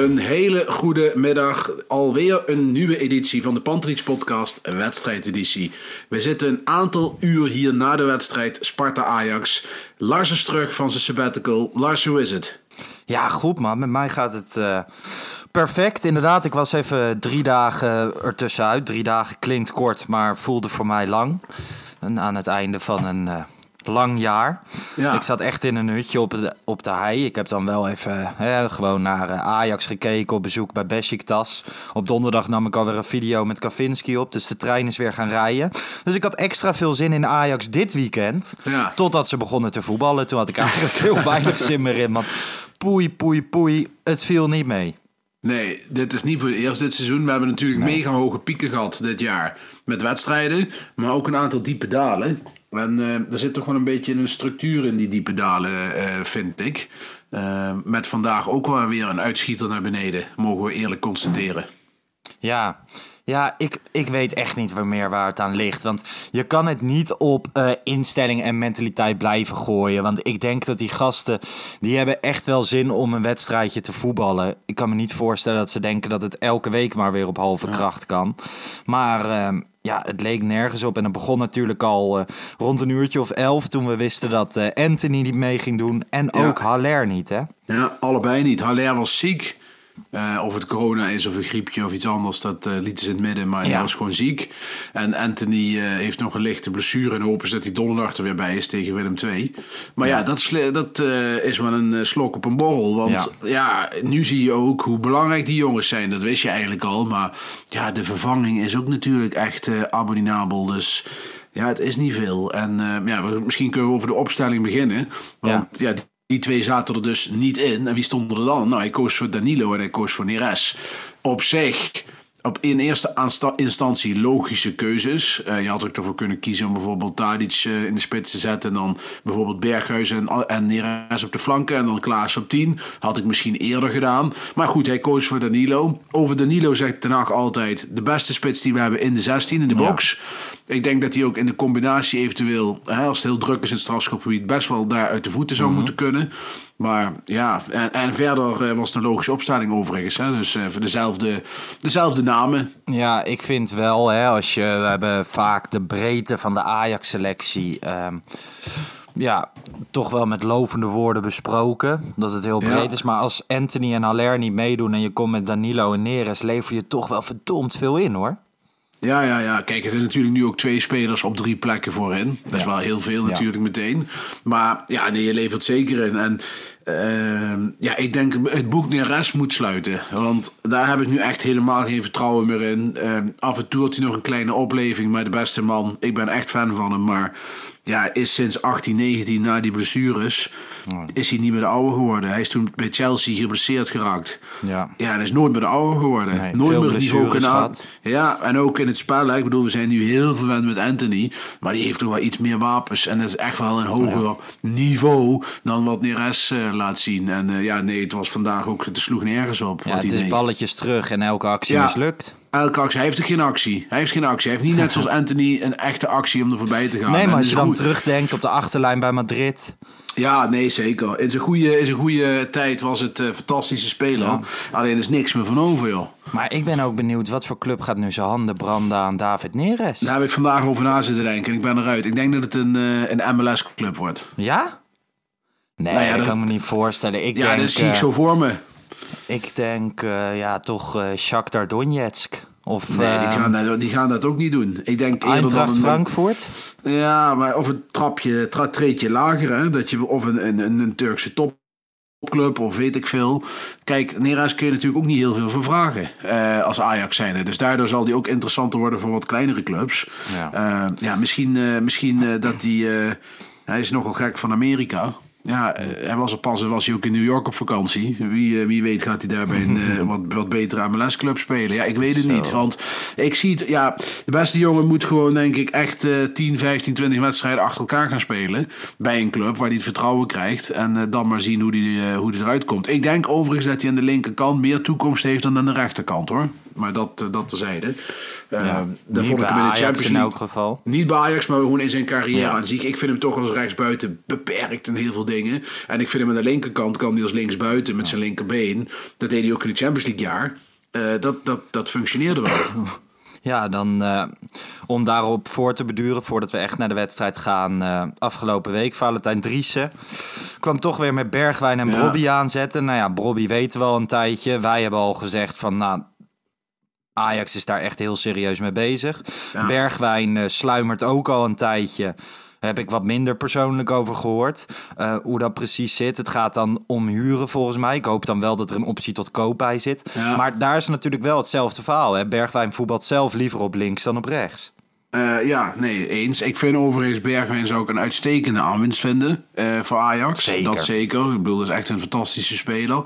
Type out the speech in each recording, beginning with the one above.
Een hele goede middag. Alweer een nieuwe editie van de Pantrix Podcast, wedstrijdeditie. We zitten een aantal uur hier na de wedstrijd Sparta-Ajax. Lars is terug van zijn sabbatical. Lars, hoe is het? Ja, goed man. Met mij gaat het eh, perfect. Inderdaad, ik was even drie dagen ertussenuit. Drie dagen klinkt kort, maar voelde voor mij lang. En aan het einde van een eh, lang jaar. Ja. Ik zat echt in een hutje op de, op de hei. Ik heb dan wel even hè, gewoon naar eh, Ajax gekeken op bezoek bij Besiktas. Op donderdag nam ik alweer een video met Kavinski op. Dus de trein is weer gaan rijden. Dus ik had extra veel zin in Ajax dit weekend. Ja. Totdat ze begonnen te voetballen. Toen had ik eigenlijk heel weinig zin meer in. Want poei, poei, poei. Het viel niet mee. Nee, dit is niet voor het eerst dit seizoen. We hebben natuurlijk mega hoge pieken gehad dit jaar. Met wedstrijden, maar ook een aantal diepe dalen. En eh, er zit toch wel een beetje een structuur in die diepe dalen, eh, vind ik. Eh, met vandaag ook wel weer een uitschieter naar beneden, mogen we eerlijk constateren. Ja, ja ik, ik weet echt niet waar meer waar het aan ligt. Want je kan het niet op eh, instelling en mentaliteit blijven gooien. Want ik denk dat die gasten, die hebben echt wel zin om een wedstrijdje te voetballen. Ik kan me niet voorstellen dat ze denken dat het elke week maar weer op halve kracht kan. Maar ehm, ja, het leek nergens op. En het begon natuurlijk al eh, rond een uurtje of elf toen we wisten dat eh, Anthony niet mee ging doen. En Ja. ook Haller niet, hè? Ja, allebei niet. Haller was ziek. Eh, of het corona is of een griepje of iets anders, dat eh, lieten ze in het midden. Maar hij was gewoon ziek. En Anthony eh, heeft nog een lichte blessure. En hopen ze dat hij donderdag er weer bij is tegen Willem II. Maar ja, dat, dat eh, is wel een slok op een borrel. Want ja. nu zie je ook hoe belangrijk die jongens zijn. Dat wist je eigenlijk al. Maar ja, de vervanging is ook natuurlijk echt abominabel. Dus ja, het is niet veel. En ja, misschien kunnen we over de opstelling beginnen. Want ja, die twee zaten er dus niet in. En wie stond er dan? Nou, hij koos voor Danilo en hij koos voor Neres. Op zich, op in eerste instantie logische keuzes. Eh, je had ook ervoor kunnen kiezen om bijvoorbeeld Tadic eh, in de spits te zetten. En dan bijvoorbeeld Berghuis en, en Neres op de flanken. En dan Klaas op 10. Had ik misschien eerder gedaan. Maar goed, hij koos voor Danilo. Over Danilo zegt Ten Hag altijd... de beste spits die we hebben in de 16, in de box. Ik denk dat hij ook in de combinatie eventueel... Hè, als het heel druk is in het strafschopgebied... best wel daar uit de voeten zou moeten kunnen. Maar ja, en, en verder eh, was het een logische opstelling overigens. Hè? Dus eh, voor dezelfde, dezelfde namen. Ja, ik vind wel, hè, als je, we hebben vaak de breedte van de Ajax-selectie. ehm, ja, toch wel met lovende woorden besproken. Dat het heel breed Ja. is. Maar als Anthony en Haller niet meedoen en je komt met Danilo en Neres, lever je toch wel verdomd veel in hoor. Ja, ja, ja. Kijk, er zijn natuurlijk nu ook twee spelers op drie plekken voorin. Dat is wel heel veel natuurlijk meteen. Maar ja, nee, je levert zeker in. En ehm, ja, ik denk het boek Neres moet sluiten. Want daar heb ik nu echt helemaal geen vertrouwen meer in. Ehm, af en toe had hij nog een kleine opleving met de beste man. Ik ben echt fan van hem. Maar ja, is sinds 18, 19 na die blessures... is hij niet meer de oude geworden. Hij is toen bij Chelsea geblesseerd geraakt. Ja. Ja, en hij is nooit meer de oude geworden. Nee, nooit veel meer het niveau kunnen ja, en ook in het spel. Ik bedoel, we zijn nu heel verwend met Anthony. Maar die heeft toch wel iets meer wapens. En dat is echt wel een hoger niveau dan wat Neres eh, laat zien. En eh, ja, nee, het was vandaag ook, het sloeg nergens op. Ja, het is balletjes terug en elke actie Ja. mislukt. Elke actie, hij heeft er geen actie. Hij heeft geen actie. Hij heeft niet net zoals Anthony een echte actie om er voorbij te gaan. Nee, maar als je dan goed. terugdenkt op de achterlijn bij Madrid. Ja, nee, zeker. In zijn goede, in zijn goede tijd was het een fantastische speler. Alleen er is niks meer van over, joh. Maar ik ben ook benieuwd, wat voor club gaat nu zijn handen branden aan David Neres? Daar heb ik vandaag over na zitten denken. En ik ben eruit. Ik denk dat het een, eh, een MLS-club wordt. Ja? Nee, Nou ja, dat dat- kan ik me niet voorstellen. Ik Ja, denk, dat zie ik eh, zo voor me. Ik denk, eh, ja, toch eh Shakhtar Donetsk Of Nee, die eh, gaan, dat, die gaan dat ook niet doen. Ik denk Eintracht een, Frankfurt? Ja, maar of een trapje, tra treedje lager, hè? Dat je, of een, een, een, Turkse topclub of weet ik veel. Kijk, Neres kun je natuurlijk ook niet heel veel voor vragen als Ajax zijnde. Dus daardoor zal die ook interessanter worden voor wat kleinere clubs. Ja. Ja, ja misschien, misschien dat die... hij is nogal gek van Amerika. Ja, eh, hij was er pas, was hij ook in New York op vakantie. Wie, eh, wie weet gaat hij daar bij een eh, wat, wat betere MLS-club spelen. Ja, ik weet het niet. Want ik zie het, ja, de beste jongen moet gewoon denk ik echt eh 10, 15, 20 wedstrijden achter elkaar gaan spelen. Bij een club waar hij het vertrouwen krijgt. En dan maar zien hoe die, eh, hoe die eruit komt. Ik denk overigens dat hij aan de linkerkant meer toekomst heeft dan aan de rechterkant hoor. Maar dat, eh, dat terzijde. Uh, Ja, daar vond ik hem in de Ajax Champions in League. elk geval. Niet bij Ajax, maar gewoon in zijn carrière Ja. aan. Ik vind hem toch als rechtsbuiten beperkt in heel veel dingen. En ik vind hem aan de linkerkant kan hij als linksbuiten met zijn linkerbeen. Dat deed hij ook in het Champions League jaar. Eh, dat, dat, dat functioneerde wel. Ja, dan eh, om daarop voor te beduren, voordat we echt naar de wedstrijd gaan. eh, afgelopen week, Valentijn Driessen kwam toch weer met Bergwijn en Ja. Brobby aanzetten. Nou ja, Brobby weten we al een tijdje. Wij hebben al gezegd van, nou, Ajax is daar echt heel serieus mee bezig. Ja. Bergwijn eh, sluimert ook al een tijdje. Heb ik wat minder persoonlijk over gehoord. eh, hoe dat precies zit. Het gaat dan om huren volgens mij. Ik hoop dan wel dat er een optie tot koop bij zit. Ja. Maar daar is natuurlijk wel hetzelfde verhaal. Hè? Bergwijn voetbalt zelf liever op links dan op rechts. Eh, ja, nee, eens. Ik vind overigens Bergwijn zou ik een uitstekende aanwinst vinden eh, voor Ajax. Zeker. Dat zeker. Ik bedoel, dat is echt een fantastische speler.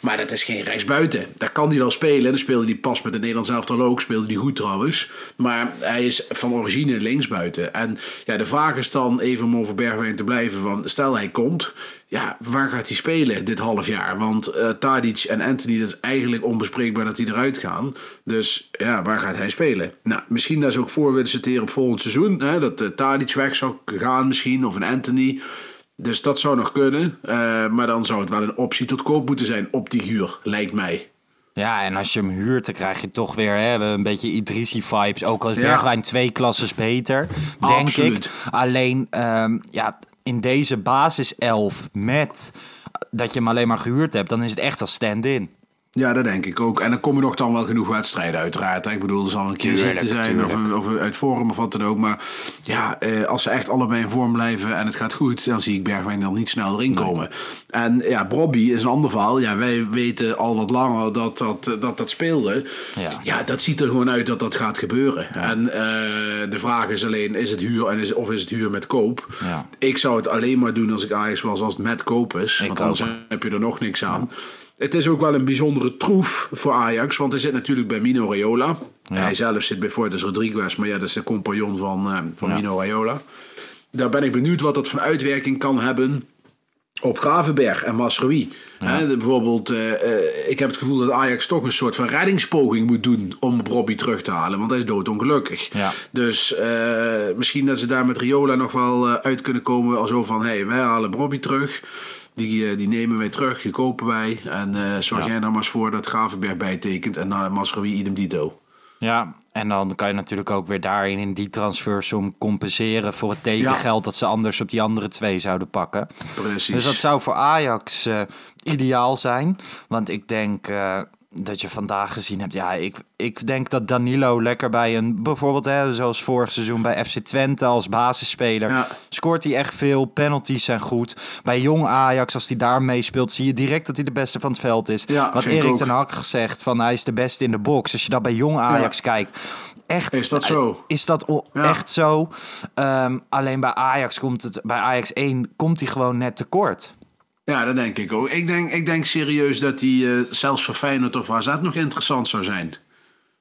Maar dat is geen rechtsbuiten. Daar kan hij wel spelen. Dan speelde hij pas met het Nederlands elftal ook. Speelde hij goed trouwens. Maar hij is van origine linksbuiten. En ja, de vraag is dan even om over Bergwijn te blijven. Van, stel hij komt. Ja, waar gaat hij spelen dit half jaar? Want eh Tadic en Anthony, dat is eigenlijk onbespreekbaar dat die eruit gaan. Dus ja, waar gaat hij spelen? Nou, misschien dat ze ook voor willen sorteren op volgend seizoen. Hè, dat uh, Tadic weg zou gaan misschien, of een Anthony. Dus dat zou nog kunnen. Eh, maar dan zou het wel een optie tot koop moeten zijn op die huur, lijkt mij. Ja, en als je hem huurt, dan krijg je toch weer hè, een beetje Idrissi-vibes. Ook als. Bergwijn twee klasses beter, denk Absoluut. ik. Alleen, ehm, ja, in deze basiself met dat je hem alleen maar gehuurd hebt... dan is het echt als stand-in. Ja, dat denk ik ook. En dan komen nog dan wel genoeg wedstrijden uiteraard. hè. Ik bedoel, er zal een keer ziekte zijn of, of uit vorm of wat dan ook. Maar ja, eh, als ze echt allebei in vorm blijven en het gaat goed... dan zie ik Bergwijn dan niet snel erin komen. En ja, Brobby is een ander verhaal. Ja, wij weten al wat langer dat dat, dat, dat speelde. Ja. Ja. dat ziet er gewoon uit dat dat gaat gebeuren. En eh, de vraag is alleen, is het huur en is, of is het huur met koop? Ja. Ik zou het alleen maar doen als ik Ajax was als het met koop is. Ik want anders ook. heb je er nog niks aan. Het is ook wel een bijzondere troef voor Ajax, want hij zit natuurlijk bij Mino Raiola. Hij zelf zit bij Fortes Rodriguez, maar ja, dat is de compagnon van, eh, van Ja. Mino Raiola. Daar ben ik benieuwd wat dat van uitwerking kan hebben op Gravenberg en Masrui. Bijvoorbeeld, eh, eh, ik heb het gevoel dat Ajax toch een soort van reddingspoging moet doen om Robbie terug te halen, want hij is doodongelukkig. Ja. Dus misschien dat ze daar met Riola nog wel uit kunnen komen, als zo van, hé, hey, wij halen Robbie terug. Die, eh, die nemen wij terug, die kopen wij. En eh, zorg Ja. jij nou maar eens voor dat Gravenberg bijtekent. En uh, Masrui idem dito. Ja, en dan kan je natuurlijk ook weer daarin in die transfersom compenseren... voor het tekengeld dat ze anders op die andere twee zouden pakken. Precies. Dus dat zou voor Ajax eh, ideaal zijn. Want ik denk dat je vandaag gezien hebt... Ja, ik, ik denk dat Danilo lekker bij een... Bijvoorbeeld hè, zoals vorig seizoen bij FC Twente als basisspeler... Ja. scoort hij echt veel. Penalties zijn goed. Bij jong Ajax, als hij daar meespeelt... zie je direct dat hij de beste van het veld is. Ja, Wat Erik ten Hag gezegd, van hij is de beste in de box. Als je dat bij jong Ajax kijkt... Echt, Is dat zo? Is dat echt zo? Ehm, alleen bij Ajax komt het... Bij Ajax 1 komt hij gewoon net tekort. Ja, dat denk ik ook. Ik denk, ik denk serieus dat hij eh, zelfs voor Feyenoord of AZ nog interessant zou zijn.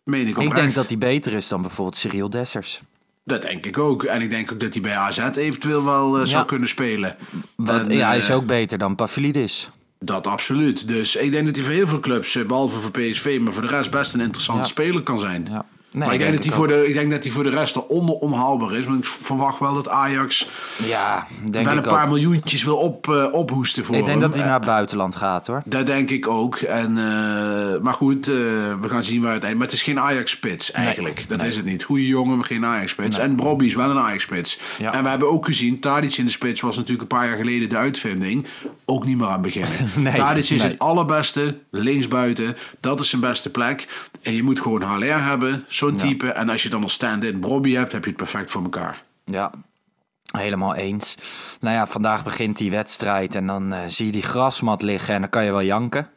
Meen ik ook Ik denk echt. dat hij beter is dan bijvoorbeeld Cyril Dessers. Dat denk ik ook. En ik denk ook dat hij bij AZ eventueel wel eh, zou kunnen spelen. Want ja, hij is eh, ook beter dan Pavlidis. Dat absoluut. Dus ik denk dat hij voor heel veel clubs, eh, behalve voor PSV, maar voor de rest best een interessante Ja. speler kan zijn. Ja. Nee, maar ik denk, denk dat hij voor de, ik denk dat hij voor de rest eronder onhaalbaar is. Want ik verwacht wel dat Ajax Ja, denk wel ik een paar ook. miljoentjes wil op, eh, ophoesten voor Ik denk hem. dat hij Eh, naar het buitenland gaat hoor. Dat denk ik ook. En, eh, maar goed, we gaan zien waar het eind. Maar het is geen Ajax-spits eigenlijk. dat is het niet. Goeie jongen, maar geen Ajax-spits. En Brobby is wel een Ajax-spits. Ja. En we hebben ook gezien, Tadic in de spits was natuurlijk een paar jaar geleden de uitvinding. Ook niet meer aan beginnen. Nee, Tadic is het allerbeste linksbuiten. Dat is zijn beste plek. En je moet gewoon Haller hebben, zo'n type. En als je dan een stand-in Bobby hebt, heb je het perfect voor elkaar. Ja, helemaal eens. Nou ja, vandaag begint die wedstrijd en dan eh, zie je die grasmat liggen en dan kan je wel janken.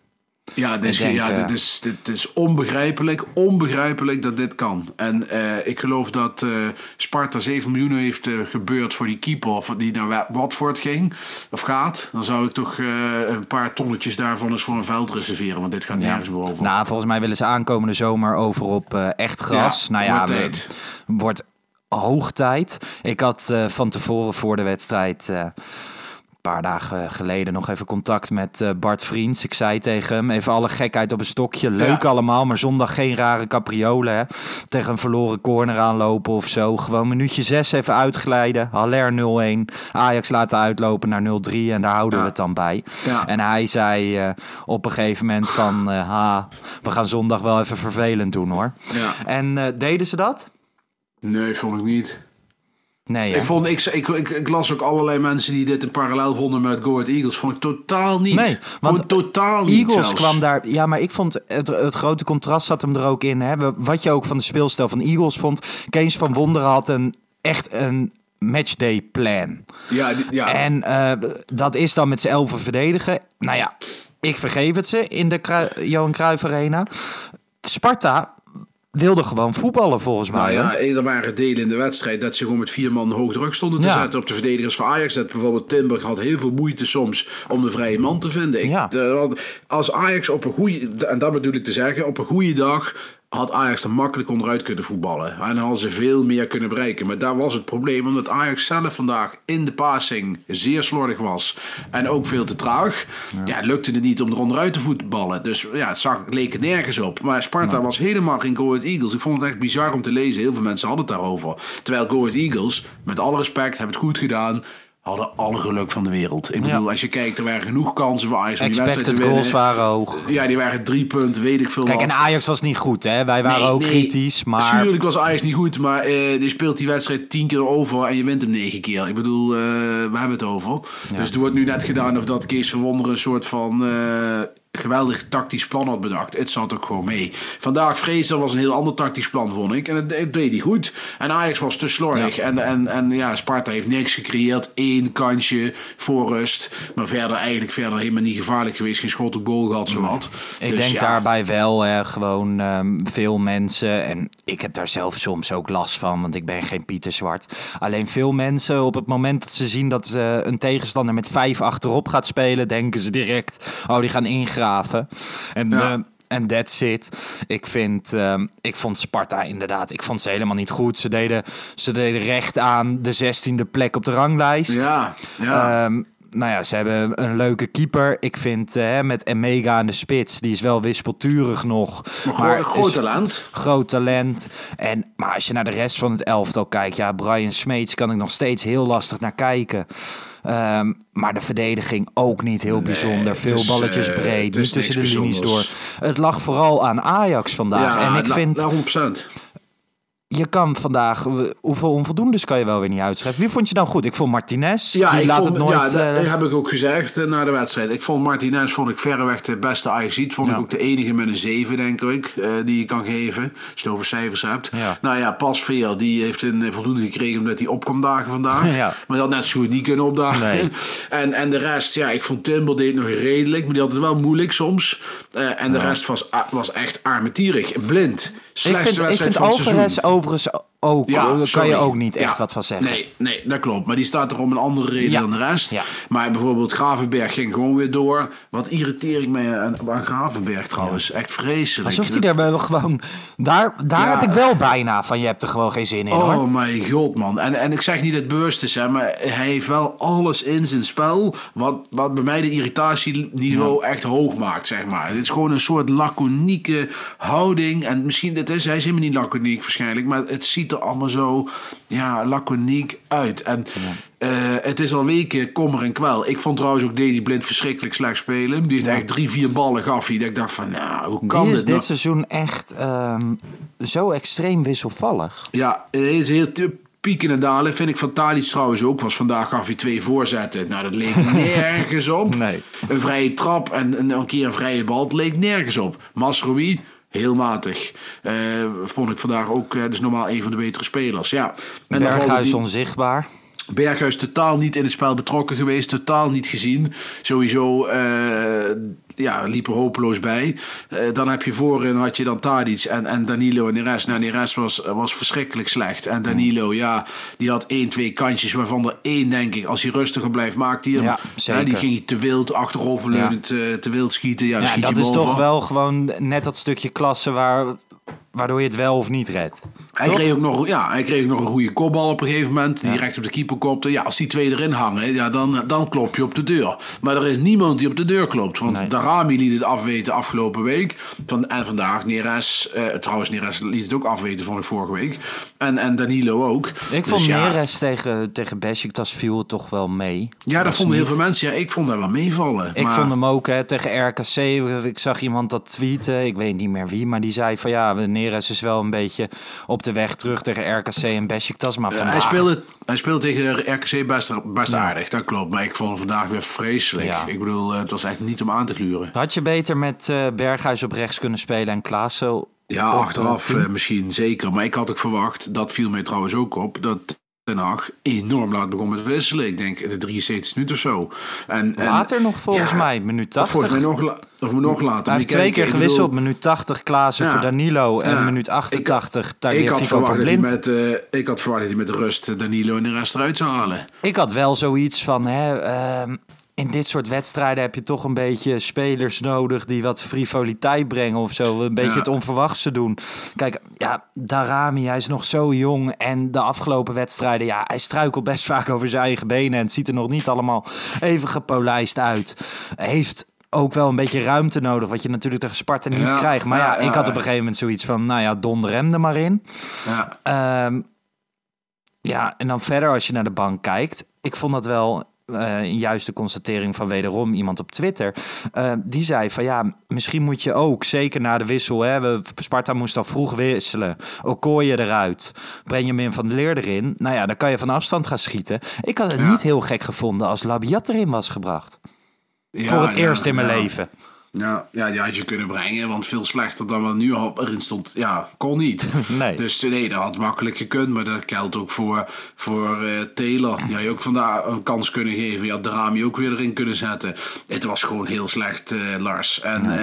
Ja, dit is, denk, ja eh, dit, is, dit is onbegrijpelijk, onbegrijpelijk dat dit kan. En eh, ik geloof dat eh, Sparta 7 miljoen heeft eh, gebeurd voor die keeper of die naar Wa- Watford ging of gaat. Dan zou ik toch eh, een paar tonnetjes daarvan eens voor een veld reserveren, want dit gaat nergens boven. Nou, volgens mij willen ze aankomende zomer over op eh, echt gras. Ja, nou ja, wordt we- wordt hoog tijd. Ik had eh, van tevoren voor de wedstrijd. Een paar dagen geleden nog even contact met eh, Bart Vriends. Ik zei tegen hem, even alle gekheid op een stokje. Leuk Ja. allemaal, maar zondag geen rare capriolen. Hè? Tegen een verloren corner aanlopen of zo. Gewoon minuutje 6 even uitglijden. Haller 0-1. Ajax laten uitlopen naar 0-3 en daar houden Ja. we het dan bij. Ja. En hij zei eh, op een gegeven moment van... eh, ha, we gaan zondag wel even vervelend doen hoor. Ja. En deden ze dat? Nee, vond ik niet. Nee, hè? Ik, vond, ik, ik, ik, ik las ook allerlei mensen die dit in parallel vonden met Go Ahead Eagles. Vond ik totaal niet. Nee, want totaal niet Eagles zelfs. kwam daar. Ja, maar ik vond het, het grote contrast zat hem er ook in. Hè? Wat je ook van de speelstijl van Eagles vond. Kees van Wonderen had een echt een matchday plan. Ja, ja. En eh, dat is dan met z'n elfen verdedigen. Nou ja, ik vergeef het ze in de Johan Cruijff Arena. Sparta wilde gewoon voetballen volgens Nou mij. ja, er waren delen in de wedstrijd dat ze gewoon met vier man hoog druk stonden te Ja. zetten op de verdedigers van Ajax. Dat bijvoorbeeld Timber had heel veel moeite soms om de vrije man te vinden. Ik, Ja. de- als Ajax op een goede, en dat bedoel ik te zeggen, op een goede dag had Ajax er makkelijk onderuit kunnen voetballen. En hadden ze veel meer kunnen bereiken. Maar daar was het probleem, omdat Ajax zelf vandaag in de passing zeer slordig was. En ook veel te traag. Ja, lukte het niet om er onderuit te voetballen. Dus ja, het zag, leek er nergens op. Maar Sparta was helemaal geen Go Ahead Eagles. Ik vond het echt bizar om te lezen. Heel veel mensen hadden het daarover. Terwijl Go Ahead Eagles, met alle respect, hebben het goed gedaan. Hadden alle geluk van de wereld. Ik bedoel, als je kijkt, er waren genoeg kansen voor Ajax om die wedstrijd te Expected winnen. goals waren hoog. Ja, die waren drie punten, weet ik veel Kijk, wat. en Ajax was niet goed, hè? Wij waren Nee, ook nee. kritisch, maar... Natuurlijk was Ajax niet goed, maar eh die speelt die wedstrijd tien keer over en je wint hem negen keer. Ik bedoel, eh, we hebben het over. Dus er wordt nu net gedaan of dat Kees van Wonderen een soort van eh, geweldig tactisch plan had bedacht. Het zat ook gewoon mee. Vandaag Fraser was een heel ander tactisch plan, vond ik. En het, het deed hij goed. En Ajax was te slordig. En, en, en ja, Sparta heeft niks gecreëerd. Eén kansje voor rust. Maar verder eigenlijk verder helemaal niet gevaarlijk geweest. Geen schot op goal gehad, zowat. Ik Dus denk ja. daarbij wel hè, gewoon ehm, veel mensen, en ik heb daar zelf soms ook last van, want ik ben geen Pieter Zwart. Alleen veel mensen, op het moment dat ze zien dat ze een tegenstander met vijf achterop gaat spelen, denken ze direct, oh die gaan En, Ja. eh, en that's it. Ik, vind, ehm, ik vond Sparta inderdaad, ik vond ze helemaal niet goed. Ze deden, ze deden recht aan de zestiende plek op de ranglijst. Ja, ja. Ehm, nou ja, ze hebben een leuke keeper. Ik vind eh, met Emega aan de spits, die is wel wispelturig nog. maar groot talent. Groot talent. En, maar als je naar de rest van het elftal kijkt, ja, Brian Smeets kan ik nog steeds heel lastig naar kijken. Ehm, maar de verdediging ook niet heel bijzonder. Veel is, balletjes eh, breed, niet tussen de linies door. Het lag vooral aan Ajax vandaag. en ik vind, la- 100%. Je kan vandaag, hoeveel onvoldoendes kan je wel weer niet uitschrijven. Wie vond je nou goed? Ik vond Martinez. Ja, die ik laat vond, het nooit... ja, dat eh, heb ik ook gezegd eh, na de wedstrijd. Ik vond Martinez vond ik verreweg de beste Ajaxiet. Vond Ja. ik ook de enige met een 7, denk ik, eh, die je kan geven. Als je het over cijfers hebt. Ja. Nou ja, Pasveer, die heeft een voldoende gekregen omdat hij op kon dagen vandaag. Ja. Maar dat had net zo goed niet kunnen opdagen. Nee. En, en de rest, ja, ik vond Timber deed nog redelijk. Maar die had het wel moeilijk soms. En de rest was, was echt armetierig. Blind. ik Slechtste ik wedstrijd vind van het seizoen. Overigens ook. Ja, daar kan sorry. je ook niet echt Ja. wat van zeggen. Nee, nee, dat klopt. Maar die staat er om een andere reden Ja. dan de rest. Maar bijvoorbeeld Gravenberg ging gewoon weer door. Wat irriteer ik me aan, aan Gravenberg trouwens. Echt vreselijk. Alsof hij daar wel gewoon... Daar, daar heb ik wel bijna van, je hebt er gewoon geen zin in Oh hoor. mijn god, man. En, en ik zeg niet dat het bewust is, hè, maar hij heeft wel alles in zijn spel. Wat, wat bij mij de irritatieniveau echt hoog maakt, zeg maar. Het is gewoon een soort laconieke houding. En misschien, dat is, hij is helemaal niet laconiek waarschijnlijk, maar het ziet er allemaal zo ja, laconiek uit. En eh, het is al weken kommer en kwel. Ik vond trouwens ook Deli Blind verschrikkelijk slecht spelen. Die heeft echt drie, vier ballen gaf hij. Ik dacht van, nou, hoe kan Die is dit dit nou? seizoen echt ehm, zo extreem wisselvallig. Ja, het is heel pieken en dalen. Vind ik van Tadic trouwens ook. Was vandaag gaf hij twee voorzetten. Nou, dat leek nergens op. Nee. Een vrije trap en, en een keer een vrije bal. Het leek nergens op. Masrowi, Heel matig. Eh, vond ik vandaag ook eh, dus normaal een van de betere spelers. Ja. En Berghuis die- onzichtbaar. Berghuis totaal niet in het spel betrokken geweest, totaal niet gezien. Sowieso eh, ja, liep er hopeloos bij. Eh, dan heb je voorin had je dan Tadic en, en Danilo en Neres. Nou, Neres was, was verschrikkelijk slecht. En Danilo, ja, die had één, twee kantjes, waarvan er één, denk ik, als hij rustiger blijft, maakt hij hem. Ja, zeker. die ging te wild achteroverleunend, te, te wild schieten. Ja, Ja, schiet dat je is boven. toch wel gewoon net dat stukje klasse waar, waardoor je het wel of niet redt. Hij Toch? kreeg, ook nog, ja, hij kreeg ook nog een goede kopbal op een gegeven moment. Die recht op de keeper kopte. Ja, als die twee erin hangen, ja, dan, dan klop je op de deur. Maar er is niemand die op de deur klopt. Want Nee. Darami liet het afweten afgelopen week. Van, en vandaag, Neres, eh, trouwens Neres liet het ook afweten, vond ik vorige week. En, en Danilo ook. Ik Dus vond ja, Neres tegen, tegen Besiktas viel het toch wel mee. Ja, dat vonden heel veel mensen. Ja, ik vond dat wel meevallen. Ik maar, vond hem ook hè, tegen RKC. Ik zag iemand dat tweeten. Ik weet niet meer wie. Maar die zei van ja, Neres is wel een beetje op de weg terug tegen RKC en Besiktas. Maar vandaag... hij, speelde, hij speelde tegen RKC best, best aardig, dat klopt. Maar ik vond hem vandaag weer vreselijk. Ja. Ik bedoel, eh, het was echt niet om aan te gluren. Had je beter met eh, Berghuis op rechts kunnen spelen en Klaassen Ja, achteraf eh, eh, misschien zeker. Maar ik had ook verwacht, dat viel mij trouwens ook op, dat Den Haag enorm laat begon met wisselen. Ik denk de 73 minuten of zo. En, en- Later nog volgens ja, mij, minuut of 80. Volgens mij nog, of nog later. Hij heeft twee kijken, keer gewisseld. bedoel, Minuut 80 Klaassen Ja. voor Danilo. En Ja. minuut 88 ik had Tagliafico voor Blind. met, eh, ik had verwacht dat hij met rust Danilo en de rest eruit zou halen. Ik had wel zoiets van, hè, ehm, in dit soort wedstrijden heb je toch een beetje spelers nodig die wat frivoliteit brengen of zo. Een beetje Ja. het onverwachte doen. Kijk, ja, Darami, hij is nog zo jong en de afgelopen wedstrijden, ja, hij struikelt best vaak over zijn eigen benen en het ziet er nog niet allemaal even gepolijst uit. Heeft ook wel een beetje ruimte nodig, wat je natuurlijk tegen Sparta niet Ja, krijgt. Maar ja, ja, ik had op een gegeven moment zoiets van, nou ja, donder hem er maar in. Ja. Ehm, ja, en dan verder als je naar de bank kijkt. Ik vond dat wel een juiste constatering van wederom iemand op Twitter. Eh, die zei van ja, misschien moet je ook, zeker na de wissel... Hè, we, Sparta moest al vroeg wisselen. Okoye eruit. Benjamin van der Leer erin. Nou ja, dan kan je van afstand gaan schieten. Ik had het Ja. niet heel gek gevonden als Labiat erin was gebracht. Ja, Voor het ja, eerst in mijn ja. leven. Ja, ja, die had je kunnen brengen, want veel slechter dan wat nu erin stond. Ja, kon niet. Nee. Dus nee, dat had makkelijk gekund, maar dat geldt ook voor, voor eh, Taylor. Die had je ook vandaag een kans kunnen geven. Je had Drami ook weer erin kunnen zetten. Het was gewoon heel slecht, eh, Lars. En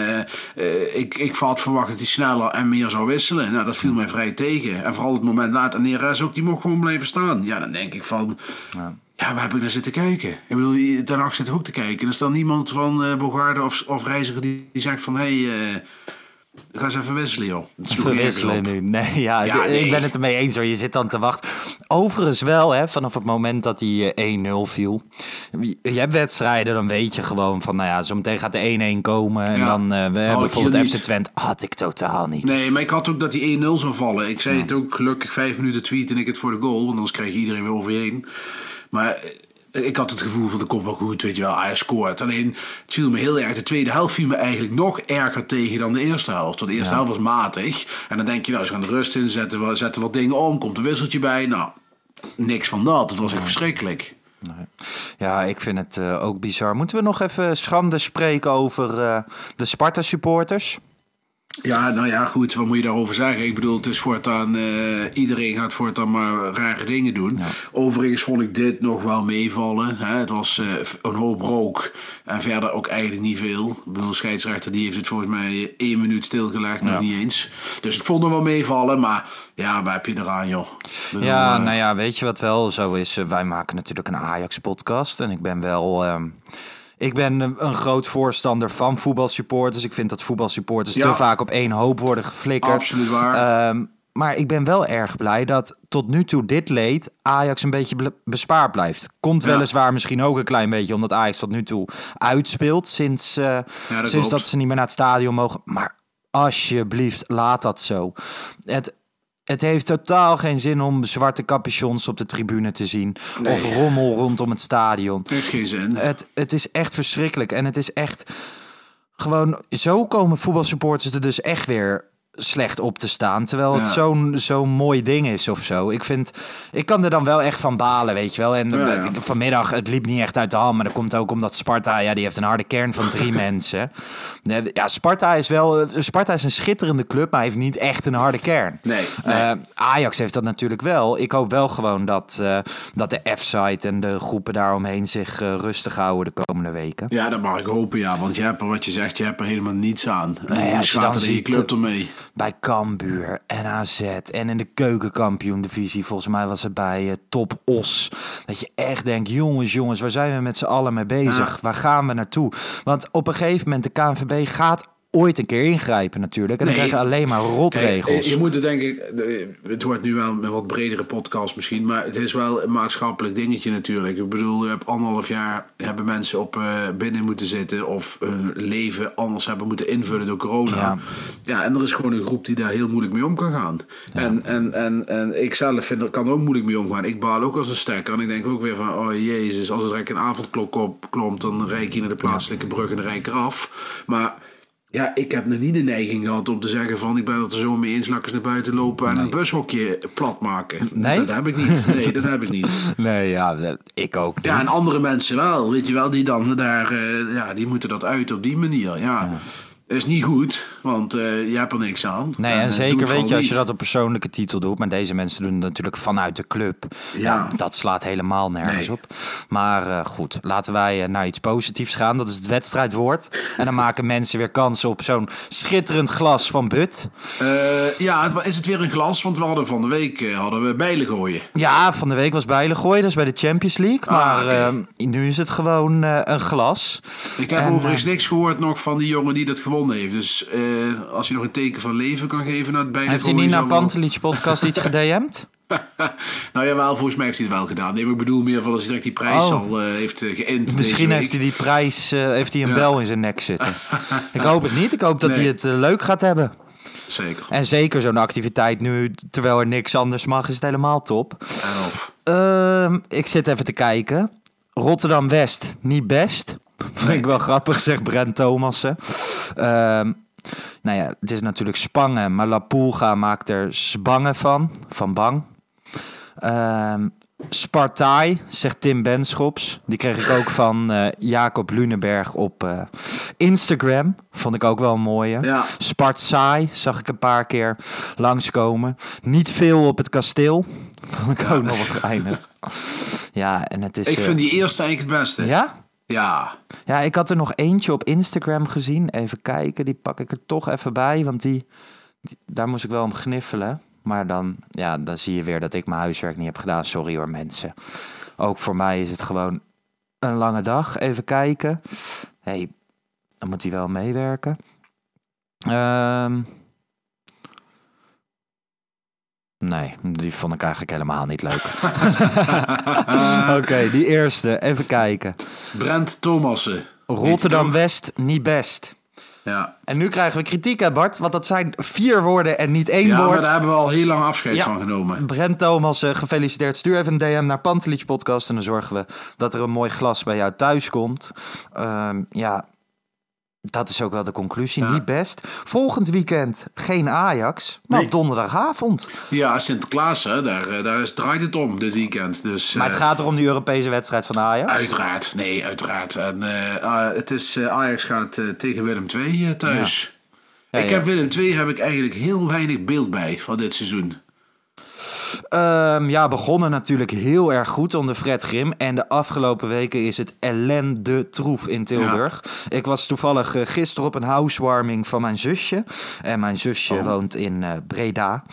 eh, ik, ik had verwacht dat hij sneller en meer zou wisselen. Nou, dat viel mij vrij tegen. En vooral het moment na het Neres ook, die mocht gewoon blijven staan. Ja, dan denk ik van... Ja, waar heb ik naar zitten kijken? Ik bedoel, Den Haag zit ook te kijken. Er is dan niemand van eh Bogarde of, of Reiziger die, die zegt van... hé, hey, eh, ga eens even wisselen, joh. Verwisselen nu. Nee, ja, Ja, nee. ik ben het ermee eens hoor. Je zit dan te wachten. Overigens wel, hè, vanaf het moment dat die eh, 1-0 viel. Je hebt wedstrijden, dan weet je gewoon van, nou ja, zometeen gaat de 1-1 komen. En Ja. dan, eh, we hebben bijvoorbeeld. FC Twente. Had ik totaal niet. Nee, maar ik had ook dat die 1-0 zou vallen. Ik zei het ook gelukkig vijf minuten tweet en ik het voor de goal. Want anders krijg je iedereen weer over je heen. Maar eh, ik had het gevoel van, dat komt wel goed, weet je wel. Hij scoort. Alleen, het viel me heel erg. De tweede helft viel me eigenlijk nog erger tegen dan de eerste helft. Want de eerste helft was matig. En dan denk je, nou, ze gaan de rust in, zetten, we- zetten wat dingen om. Komt een wisseltje bij. Nou, niks van dat. Het was echt verschrikkelijk. Ja, ik vind het eh, ook bizar. Moeten we nog even schande spreken over eh, de Sparta-supporters? Ja, nou ja, goed, wat moet je daarover zeggen? Ik bedoel, het is voortaan, eh, iedereen gaat voortaan maar rare dingen doen. Overigens vond ik dit nog wel meevallen. Hè? Het was eh, een hoop rook en verder ook eigenlijk niet veel. Ik bedoel, de scheidsrechter die heeft het volgens mij één minuut stilgelegd, nog niet eens. Dus ik vond het wel meevallen, maar ja, waar heb je eraan, joh? Bedoel, Ja, eh, nou ja, weet je wat wel zo is? Wij maken natuurlijk een Ajax-podcast. En ik ben wel... ehm, ik ben een, groot voorstander van voetbalsupporters. Ik vind dat voetbalsupporters Ja. te vaak op één hoop worden geflikkerd. Absoluut waar. Ehm, maar ik ben wel erg blij dat tot nu toe dit leed Ajax een beetje bespaard blijft. Komt Ja. weliswaar misschien ook een klein beetje omdat Ajax tot nu toe uitspeelt sinds, eh, dat sinds klopt. dat ze niet meer naar het stadion mogen. Maar alsjeblieft, laat dat zo. Het, het heeft totaal geen zin om zwarte capuchons op de tribune te zien. Of rommel rondom het stadion. het heeft geen zin. Het, het is echt verschrikkelijk. En het is echt gewoon... Zo komen voetbalsupporters er dus echt weer slecht op te staan. Terwijl het Ja. zo'n zo'n mooi ding is of zo. Ik vind, ik kan er dan wel echt van balen, weet je wel. En Ja, ja. eh, vanmiddag, het liep niet echt uit de hand. Maar dat komt ook omdat Sparta, ja, die heeft een harde kern van drie mensen. Ja, Sparta is wel, eh, Sparta is een schitterende club, maar heeft niet echt een harde kern. Nee, nee. Eh, Ajax heeft dat natuurlijk wel. Ik hoop wel gewoon dat, dat de F-site en de groepen daaromheen zich rustig houden de komende weken. Ja, dat mag ik hopen, ja. Want je hebt er, wat je zegt, je hebt er helemaal niets aan. En Nee, je dan er je club ermee? Bij Cambuur en AZ en in de keukenkampioen-divisie, volgens mij was het bij eh, Top Os. Dat je echt denkt, jongens, jongens, waar zijn we met z'n allen mee bezig? Ja. Waar gaan we naartoe? Want op een gegeven moment, de KNVB gaat ooit een keer ingrijpen natuurlijk. En dan Nee. krijg je alleen maar rotregels. Hey, je moet het denk ik, eh, het wordt nu wel een wat bredere podcast misschien, maar het is wel een maatschappelijk dingetje natuurlijk. Ik bedoel, je hebt anderhalf jaar hebben mensen op eh, binnen moeten zitten of hun leven anders hebben moeten invullen door corona. Ja. Ja. en er is gewoon een groep die daar heel moeilijk mee om kan gaan. En, en, en, en ik zelf vind, er kan er ook moeilijk mee omgaan. Ik baal ook als een stekker en ik denk ook weer van, oh jezus, als er direct een avondklok op klomt, dan rijd ik hier naar de plaatselijke brug en dan rijd ik eraf. Maar ja, ik heb nog niet de neiging gehad om te zeggen van ik ben het er zo mee eens, eens naar buiten lopen en een bushokje plat maken. Nee? Dat heb ik niet. Nee, dat heb ik niet. Nee, ja, ik ook niet. Ja, en andere mensen wel, weet je wel, die dan daar, eh, ja, die moeten dat uit op die manier. Ja, is niet goed, want eh, je hebt er niks aan. Nee, eh, en doe zeker weet je, gewoon als je dat op persoonlijke titel doet, maar deze mensen doen het natuurlijk vanuit de club. Ja, Ja. dat slaat helemaal nergens Nee. op. Maar eh, goed, laten wij eh, naar iets positiefs gaan. Dat is het wedstrijdwoord. En dan maken mensen weer kans op zo'n schitterend glas van But. Eh, ja, het, is het weer een glas, want we hadden van de week eh, hadden we bijlen gooien. Ja, van de week was Bijlen gooien, dus bij de Champions League. Ah, Maar oké. eh, nu is het gewoon eh, een glas. Ik heb En, overigens eh, niks gehoord nog van die jongen die dat gewonnen heeft. Dus eh, als je nog een teken van leven kan geven naar het bijlen Heeft hij niet naar Pantelic podcast iets gedM'd? nou ja, wel, volgens mij heeft hij het wel gedaan. Nee, maar ik bedoel meer van als hij direct die prijs Oh. al eh, heeft eh, geïnt Misschien heeft hij die prijs, heeft hij een Ja. bel in zijn nek zitten. ik hoop het niet. Ik hoop dat Nee. hij het leuk gaat hebben. Zeker. En zeker zo'n activiteit nu, terwijl er niks anders mag, is het helemaal top. Ehm, ik zit even te kijken. Rotterdam-West, niet best. Vind ik wel grappig, zegt Brent Thomassen. Ehm, nou ja, het is natuurlijk Spangen, maar La Pulga maakt er Sbangen van. Van bang. Ehm Spartai, zegt Tim Benschops. Die kreeg ik ook van eh, Jacob Lunenberg op eh, Instagram. Vond ik ook wel een mooie. Ja. Zag ik een paar keer langskomen. Niet veel op het kasteel. Vond ik ook nog wel geinig. Ja, en het is... Ik eh, vind die eerste eigenlijk het beste. Ja? Ja. Ja, ik had er nog eentje op Instagram gezien. Even kijken, die pak ik er toch even bij. Want die, daar moest ik wel om gniffelen. Maar dan, ja, dan zie je weer dat ik mijn huiswerk niet heb gedaan. Sorry hoor, mensen. Ook voor mij is het gewoon een lange dag. Even kijken. hey, dan moet hij wel meewerken. Ehm. Nee, die vond ik eigenlijk helemaal niet leuk. Oké, die eerste. Even kijken. Brent Thomassen. Rotterdam-West, niet best. Ja. En nu krijgen we kritiek, hè Bart? Want dat zijn vier woorden en niet één Ja, maar woord. daar hebben we al heel lang afscheid Ja. van genomen. Brent Thomas, eh, gefeliciteerd. Stuur even een DM naar Pantelich Podcast en dan zorgen we dat er een mooi glas bij jou thuis komt. Ehm, ja, dat is ook wel de conclusie. Ja. Niet best. Volgend weekend geen Ajax, maar Nee. op donderdagavond. Ja, Sinterklaas, hè, daar, eh, daar is, draait het om dit weekend. Dus, Maar het eh, gaat er om die Europese wedstrijd van Ajax. Uiteraard, nee, uiteraard. En eh, ah, het is, Ajax gaat tegen Willem II eh, thuis. Ja, ik ja. heb Willem II heb ik eigenlijk heel weinig beeld bij van dit seizoen. Ehm, ja, begonnen natuurlijk heel erg goed onder Fred Grim. En de afgelopen weken is het ellende troef in Tilburg. Ik was toevallig eh, gisteren op een housewarming van mijn zusje. En mijn zusje Oh. woont in eh, Breda.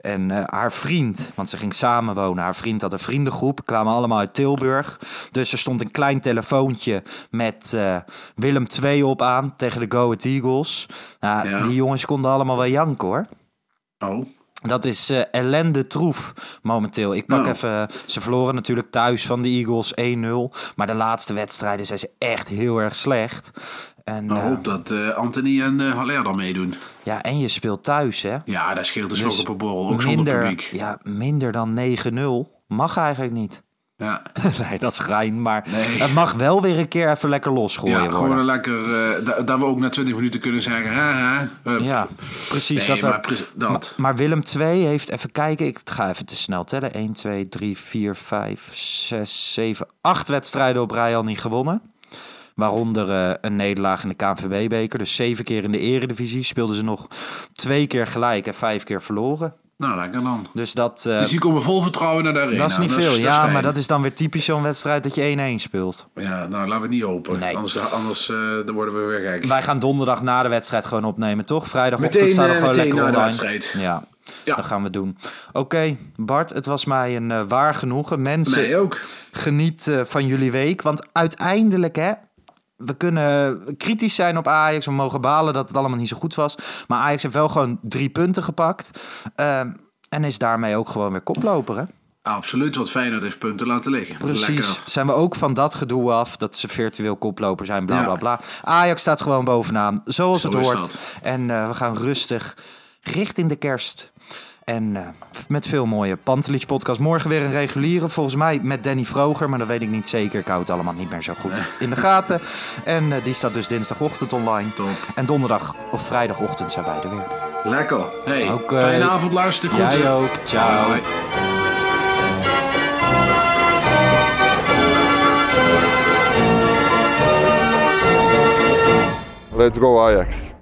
En eh, haar vriend, want ze ging samen wonen. Haar vriend had een vriendengroep, kwamen allemaal uit Tilburg. Dus er stond een klein telefoontje met Willem II op aan tegen de Go Ahead Eagles. Nou, Ja. Die jongens konden allemaal wel janken hoor. Oh, Dat is eh, ellende troef momenteel. Ik pak Nou. even... Ze verloren natuurlijk thuis van de Eagles 1-0. Maar de laatste wedstrijden zijn ze echt heel erg slecht. En, ik eh, hoop dat eh, Anthony en eh Haller dan meedoen. ja, en je speelt thuis, hè? Ja, daar scheelt Dus slok op een borrel, ook zonder minder, publiek. Ja, minder dan 9-0 mag eigenlijk niet. Ja, nee, dat is gein. Maar Nee. het mag wel weer een keer even lekker losgooien ja gewoon een lekker... da- dat we ook na 20 minuten kunnen zeggen... Ha, ha. Ja, precies. Nee, dat maar pre- dat. Maar Willem II heeft, even kijken, ik ga even te snel tellen. 1, 2, 3, 4, 5, 6, 7, 8 wedstrijden op rij al niet gewonnen. Waaronder eh, een nederlaag in de KNVB-beker. Dus zeven keer in de eredivisie. Speelden ze nog twee keer gelijk en vijf keer verloren. Nou, lekker dan. Dus dat, eh, Dus die komen vol vertrouwen naar de arena. dat is niet veel. ja, maar dat is dan weer typisch zo'n wedstrijd dat je 1-1 speelt. Ja, nou, laten we het niet open. Nee. Anders, anders eh, dan worden we weer gek. Wij gaan donderdag na de wedstrijd gewoon opnemen, toch? Vrijdagochtend staat er eh, gewoon lekker na de online. wedstrijd. Ja, Ja. dat gaan we doen. Oké, Bart, het was mij een eh, waar genoegen. Mensen, Nee, ook. geniet van jullie week. Want uiteindelijk, hè, we kunnen kritisch zijn op Ajax. We mogen balen dat het allemaal niet zo goed was. Maar Ajax heeft wel gewoon drie punten gepakt. Ehm, en is daarmee ook gewoon weer koploper, hè? Absoluut, wat Feyenoord heeft punten laten liggen. Precies. Lekker. Zijn we ook van dat gedoe af dat ze virtueel koploper zijn, bla Ja. bla bla. Ajax staat gewoon bovenaan, zoals Zo het hoort. dat. En eh, we gaan rustig richting de kerst. En eh, met veel mooie Pantelich podcast. Morgen weer een reguliere, volgens mij met Danny Vroger. Maar dat weet ik niet zeker. Ik hou het allemaal niet meer zo goed in de gaten. En eh, die staat dus dinsdagochtend online. Top. En donderdag of vrijdagochtend zijn wij er weer. Lekker. Hey, fijne avond, luister. Goed. Jij ook. Ciao. Let's go Ajax.